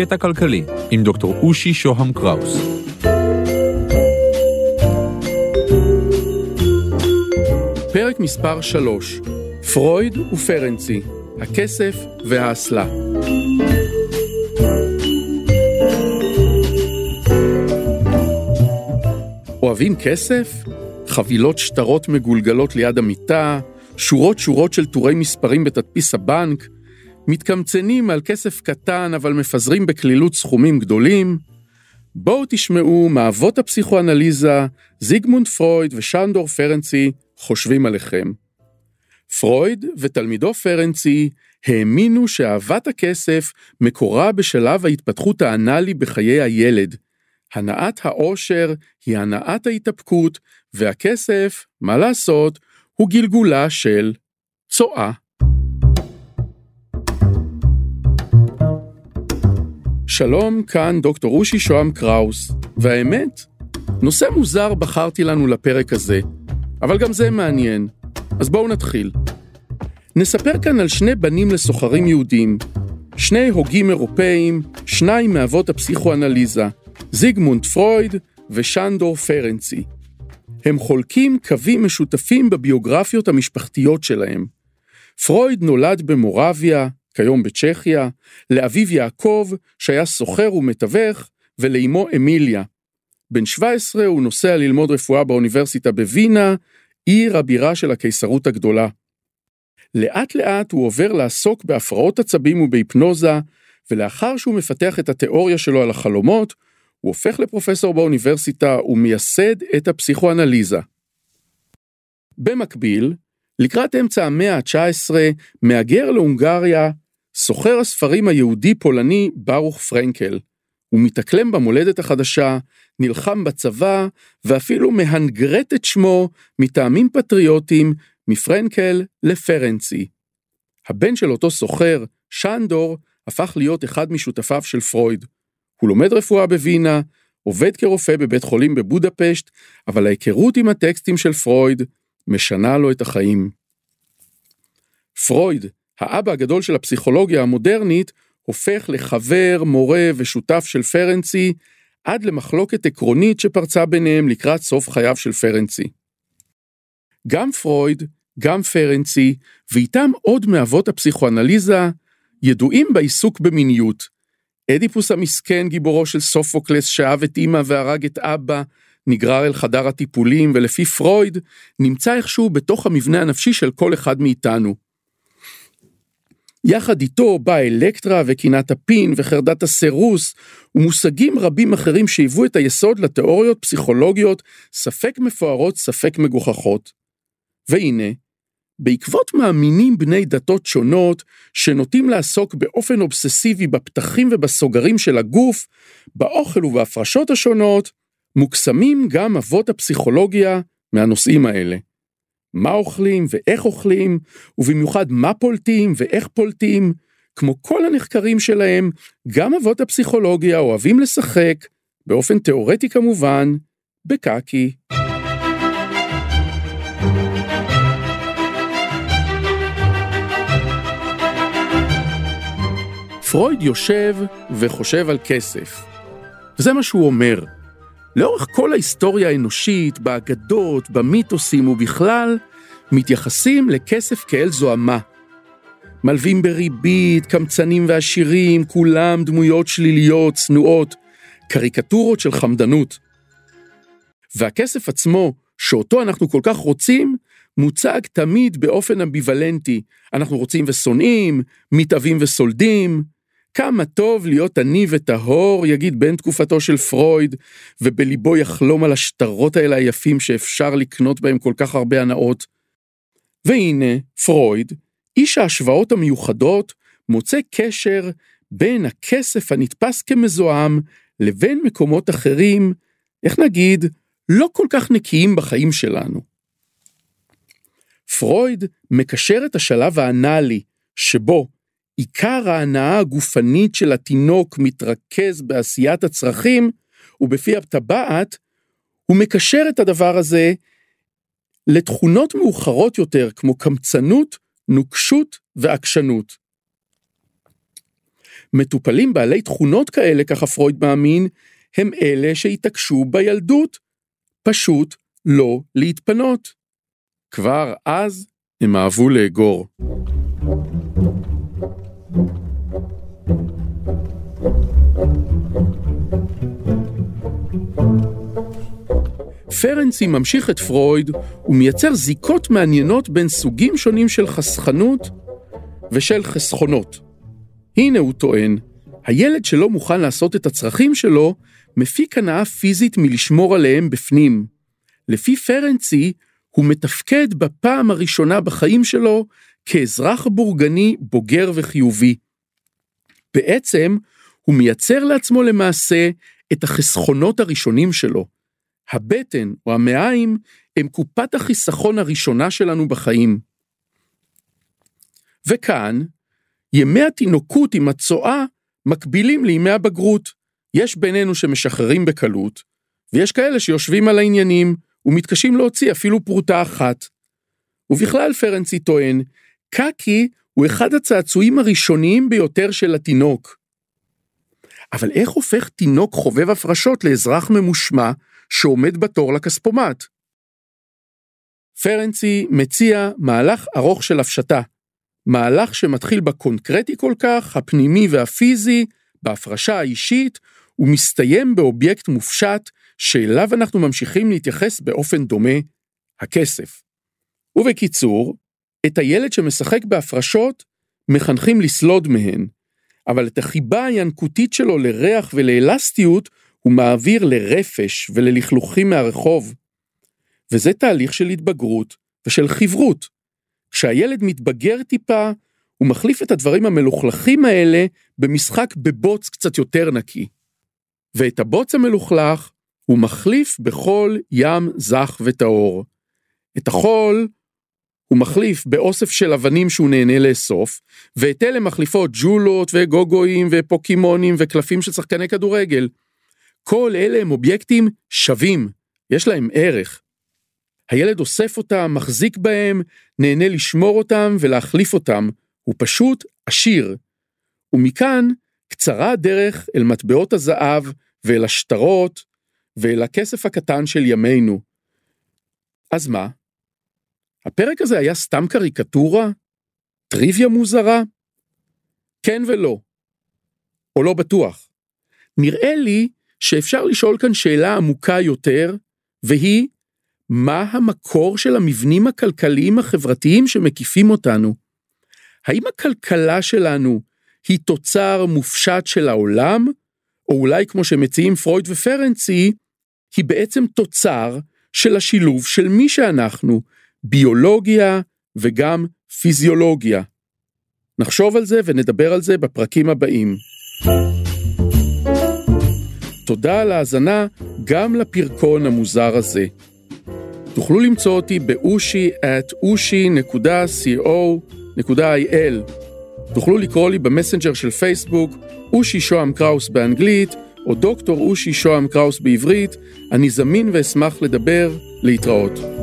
קטע כלכלי עם דוקטור אושי שוהם קראוס. פרק מספר 3 פרויד ופרנצי, הכסף והאסלה. אוהבים כסף? חבילות שטרות מגולגלות ליד המיטה, שורות שורות של טורי מספרים בתדפיס הבנק, מתקמצנים על כסף קטן אבל מפזרים בקלילות סכומים גדולים. בואו תשמעו מאבות הפסיכואנליזה, זיגמונד פרויד ושנדור פרנצי חושבים עליכם. פרויד ותלמידו פרנצי האמינו שאהבת הכסף מקורה בשלב ההתפתחות האנאלי בחיי הילד. הנעת העושר היא הנעת ההתאפקות, והכסף, מה לעשות, הוא גלגולה של צואה. שלום, כאן דוקטור אושי שוהם קראוס, והאמת, נושא מוזר בחרתי לנו לפרק הזה, אבל גם זה מעניין, אז בואו נתחיל. נספר כאן על שני בנים לסוחרים יהודים, שני הוגים אירופאים, שניים מאבות הפסיכואנליזה, זיגמונד פרויד ושנדור פרנצי. הם חולקים קווים משותפים בביוגרפיות המשפחתיות שלהם. פרויד נולד במורביה, כיום בצ'כיה, לאביו יעקב, שהיה סוחר ומתווך, ולאמו אמיליה. בן 17 הוא נוסע ללמוד רפואה באוניברסיטה בווינה, עיר הבירה של הקיסרות הגדולה. לאט לאט הוא עובר לעסוק בהפרעות עצבים ובהיפנוזה, ולאחר שהוא מפתח את התיאוריה שלו על החלומות, הוא הופך לפרופסור באוניברסיטה ומייסד את הפסיכואנליזה. במקביל, לקראת אמצע המאה ה-19, מהגר להונגריה סוחר הספרים היהודי-פולני ברוך פרנקל. הוא מתאקלם במולדת החדשה, נלחם בצבא, ואפילו מהנגרט את שמו מטעמים פטריוטיים מפרנקל לפרנצי. הבן של אותו סוחר, שנדור, הפך להיות אחד משותפיו של פרויד. הוא לומד רפואה בווינה, עובד כרופא בבית חולים בבודפשט, אבל ההיכרות עם הטקסטים של פרויד משנה לו את החיים. פרויד, האבא הגדול של הפסיכולוגיה המודרנית, הופך לחבר, מורה ושותף של פרנצי, עד למחלוקת עקרונית שפרצה ביניהם לקראת סוף חייו של פרנצי. גם פרויד, גם פרנצי, ואיתם עוד מאבות הפסיכואנליזה, ידועים בעיסוק במיניות. אדיפוס המסכן, גיבורו של סופוקלס, שאהב את אמא והרג את אבא, נגרר אל חדר הטיפולים, ולפי פרויד, נמצא איכשהו בתוך המבנה הנפשי של כל אחד מאיתנו. יחד איתו באה אלקטרה וקינת הפין וחרדת הסירוס ומושגים רבים אחרים שהיוו את היסוד לתיאוריות פסיכולוגיות ספק מפוארות ספק מגוחכות. והנה, בעקבות מאמינים בני דתות שונות שנוטים לעסוק באופן אובססיבי בפתחים ובסוגרים של הגוף, באוכל ובהפרשות השונות, מוקסמים גם אבות הפסיכולוגיה מהנושאים האלה. מה אוכלים ואיך אוכלים, ובמיוחד מה פולטים ואיך פולטים. כמו כל הנחקרים שלהם, גם אבות הפסיכולוגיה אוהבים לשחק, באופן תאורטי כמובן, בקקי. פרויד יושב וחושב על כסף. וזה מה שהוא אומר. לאורך כל ההיסטוריה האנושית, באגדות, במיתוסים ובכלל, מתייחסים לכסף כאל זוהמה. מלווים בריבית, קמצנים ועשירים, כולם דמויות שליליות, צנועות, קריקטורות של חמדנות. והכסף עצמו, שאותו אנחנו כל כך רוצים, מוצג תמיד באופן אמביוולנטי. אנחנו רוצים ושונאים, מתאבים וסולדים, כמה טוב להיות עני וטהור, יגיד בן תקופתו של פרויד, ובליבו יחלום על השטרות האלה היפים שאפשר לקנות בהם כל כך הרבה הנאות. והנה, פרויד, איש ההשוואות המיוחדות, מוצא קשר בין הכסף הנתפס כמזוהם לבין מקומות אחרים, איך נגיד, לא כל כך נקיים בחיים שלנו. פרויד מקשר את השלב האנאלי, שבו עיקר ההנאה הגופנית של התינוק מתרכז בעשיית הצרכים, ובפי הטבעת, הוא מקשר את הדבר הזה לתכונות מאוחרות יותר, כמו קמצנות, נוקשות ועקשנות. מטופלים בעלי תכונות כאלה, ככה פרויד מאמין, הם אלה שהתעקשו בילדות, פשוט לא להתפנות. כבר אז הם אהבו לאגור. פרנסי ממשיך את פרויד ומייצר זיקות מעניינות בין סוגים שונים של חסכנות ושל חסכונות. הנה הוא טוען, הילד שלא מוכן לעשות את הצרכים שלו, מפיק הנאה פיזית מלשמור עליהם בפנים. לפי פרנצי, הוא מתפקד בפעם הראשונה בחיים שלו כאזרח בורגני בוגר וחיובי. בעצם, הוא מייצר לעצמו למעשה את החסכונות הראשונים שלו. הבטן או המעיים הם קופת החיסכון הראשונה שלנו בחיים. וכאן, ימי התינוקות עם הצואה מקבילים לימי הבגרות. יש בינינו שמשחררים בקלות, ויש כאלה שיושבים על העניינים ומתקשים להוציא אפילו פרוטה אחת. ובכלל פרנצי טוען, קקי הוא אחד הצעצועים הראשוניים ביותר של התינוק. אבל איך הופך תינוק חובב הפרשות לאזרח ממושמע שעומד בתור לכספומט? פרנצי מציע מהלך ארוך של הפשטה, מהלך שמתחיל בקונקרטי כל כך, הפנימי והפיזי, בהפרשה האישית, ומסתיים באובייקט מופשט שאליו אנחנו ממשיכים להתייחס באופן דומה, הכסף. ובקיצור, את הילד שמשחק בהפרשות מחנכים לסלוד מהן, אבל את החיבה הינקותית שלו לריח ולאלסטיות הוא מעביר לרפש וללכלוכים מהרחוב. וזה תהליך של התבגרות ושל חברות. כשהילד מתבגר טיפה, הוא מחליף את הדברים המלוכלכים האלה במשחק בבוץ קצת יותר נקי. ואת הבוץ המלוכלך הוא מחליף בחול ים זך וטהור. את החול הוא מחליף באוסף של אבנים שהוא נהנה לאסוף, ואת אלה מחליפות ג'ולות וגוגואים ופוקימונים וקלפים של שחקני כדורגל. כל אלה הם אובייקטים שווים, יש להם ערך. הילד אוסף אותם, מחזיק בהם, נהנה לשמור אותם ולהחליף אותם, הוא פשוט עשיר. ומכאן קצרה הדרך אל מטבעות הזהב ואל השטרות ואל הכסף הקטן של ימינו. אז מה? הפרק הזה היה סתם קריקטורה? טריוויה מוזרה? כן ולא. או לא בטוח. נראה לי שאפשר לשאול כאן שאלה עמוקה יותר, והיא, מה המקור של המבנים הכלכליים החברתיים שמקיפים אותנו? האם הכלכלה שלנו היא תוצר מופשט של העולם, או אולי כמו שמציעים פרויד ופרנצי, היא בעצם תוצר של השילוב של מי שאנחנו, ביולוגיה וגם פיזיולוגיה. נחשוב על זה ונדבר על זה בפרקים הבאים. תודה על ההאזנה גם לפרקון המוזר הזה. תוכלו למצוא אותי באושי at ushi.co.il. תוכלו לקרוא לי במסנג'ר של פייסבוק, אושי שוהם קראוס באנגלית, או דוקטור אושי שוהם קראוס בעברית, אני זמין ואשמח לדבר, להתראות.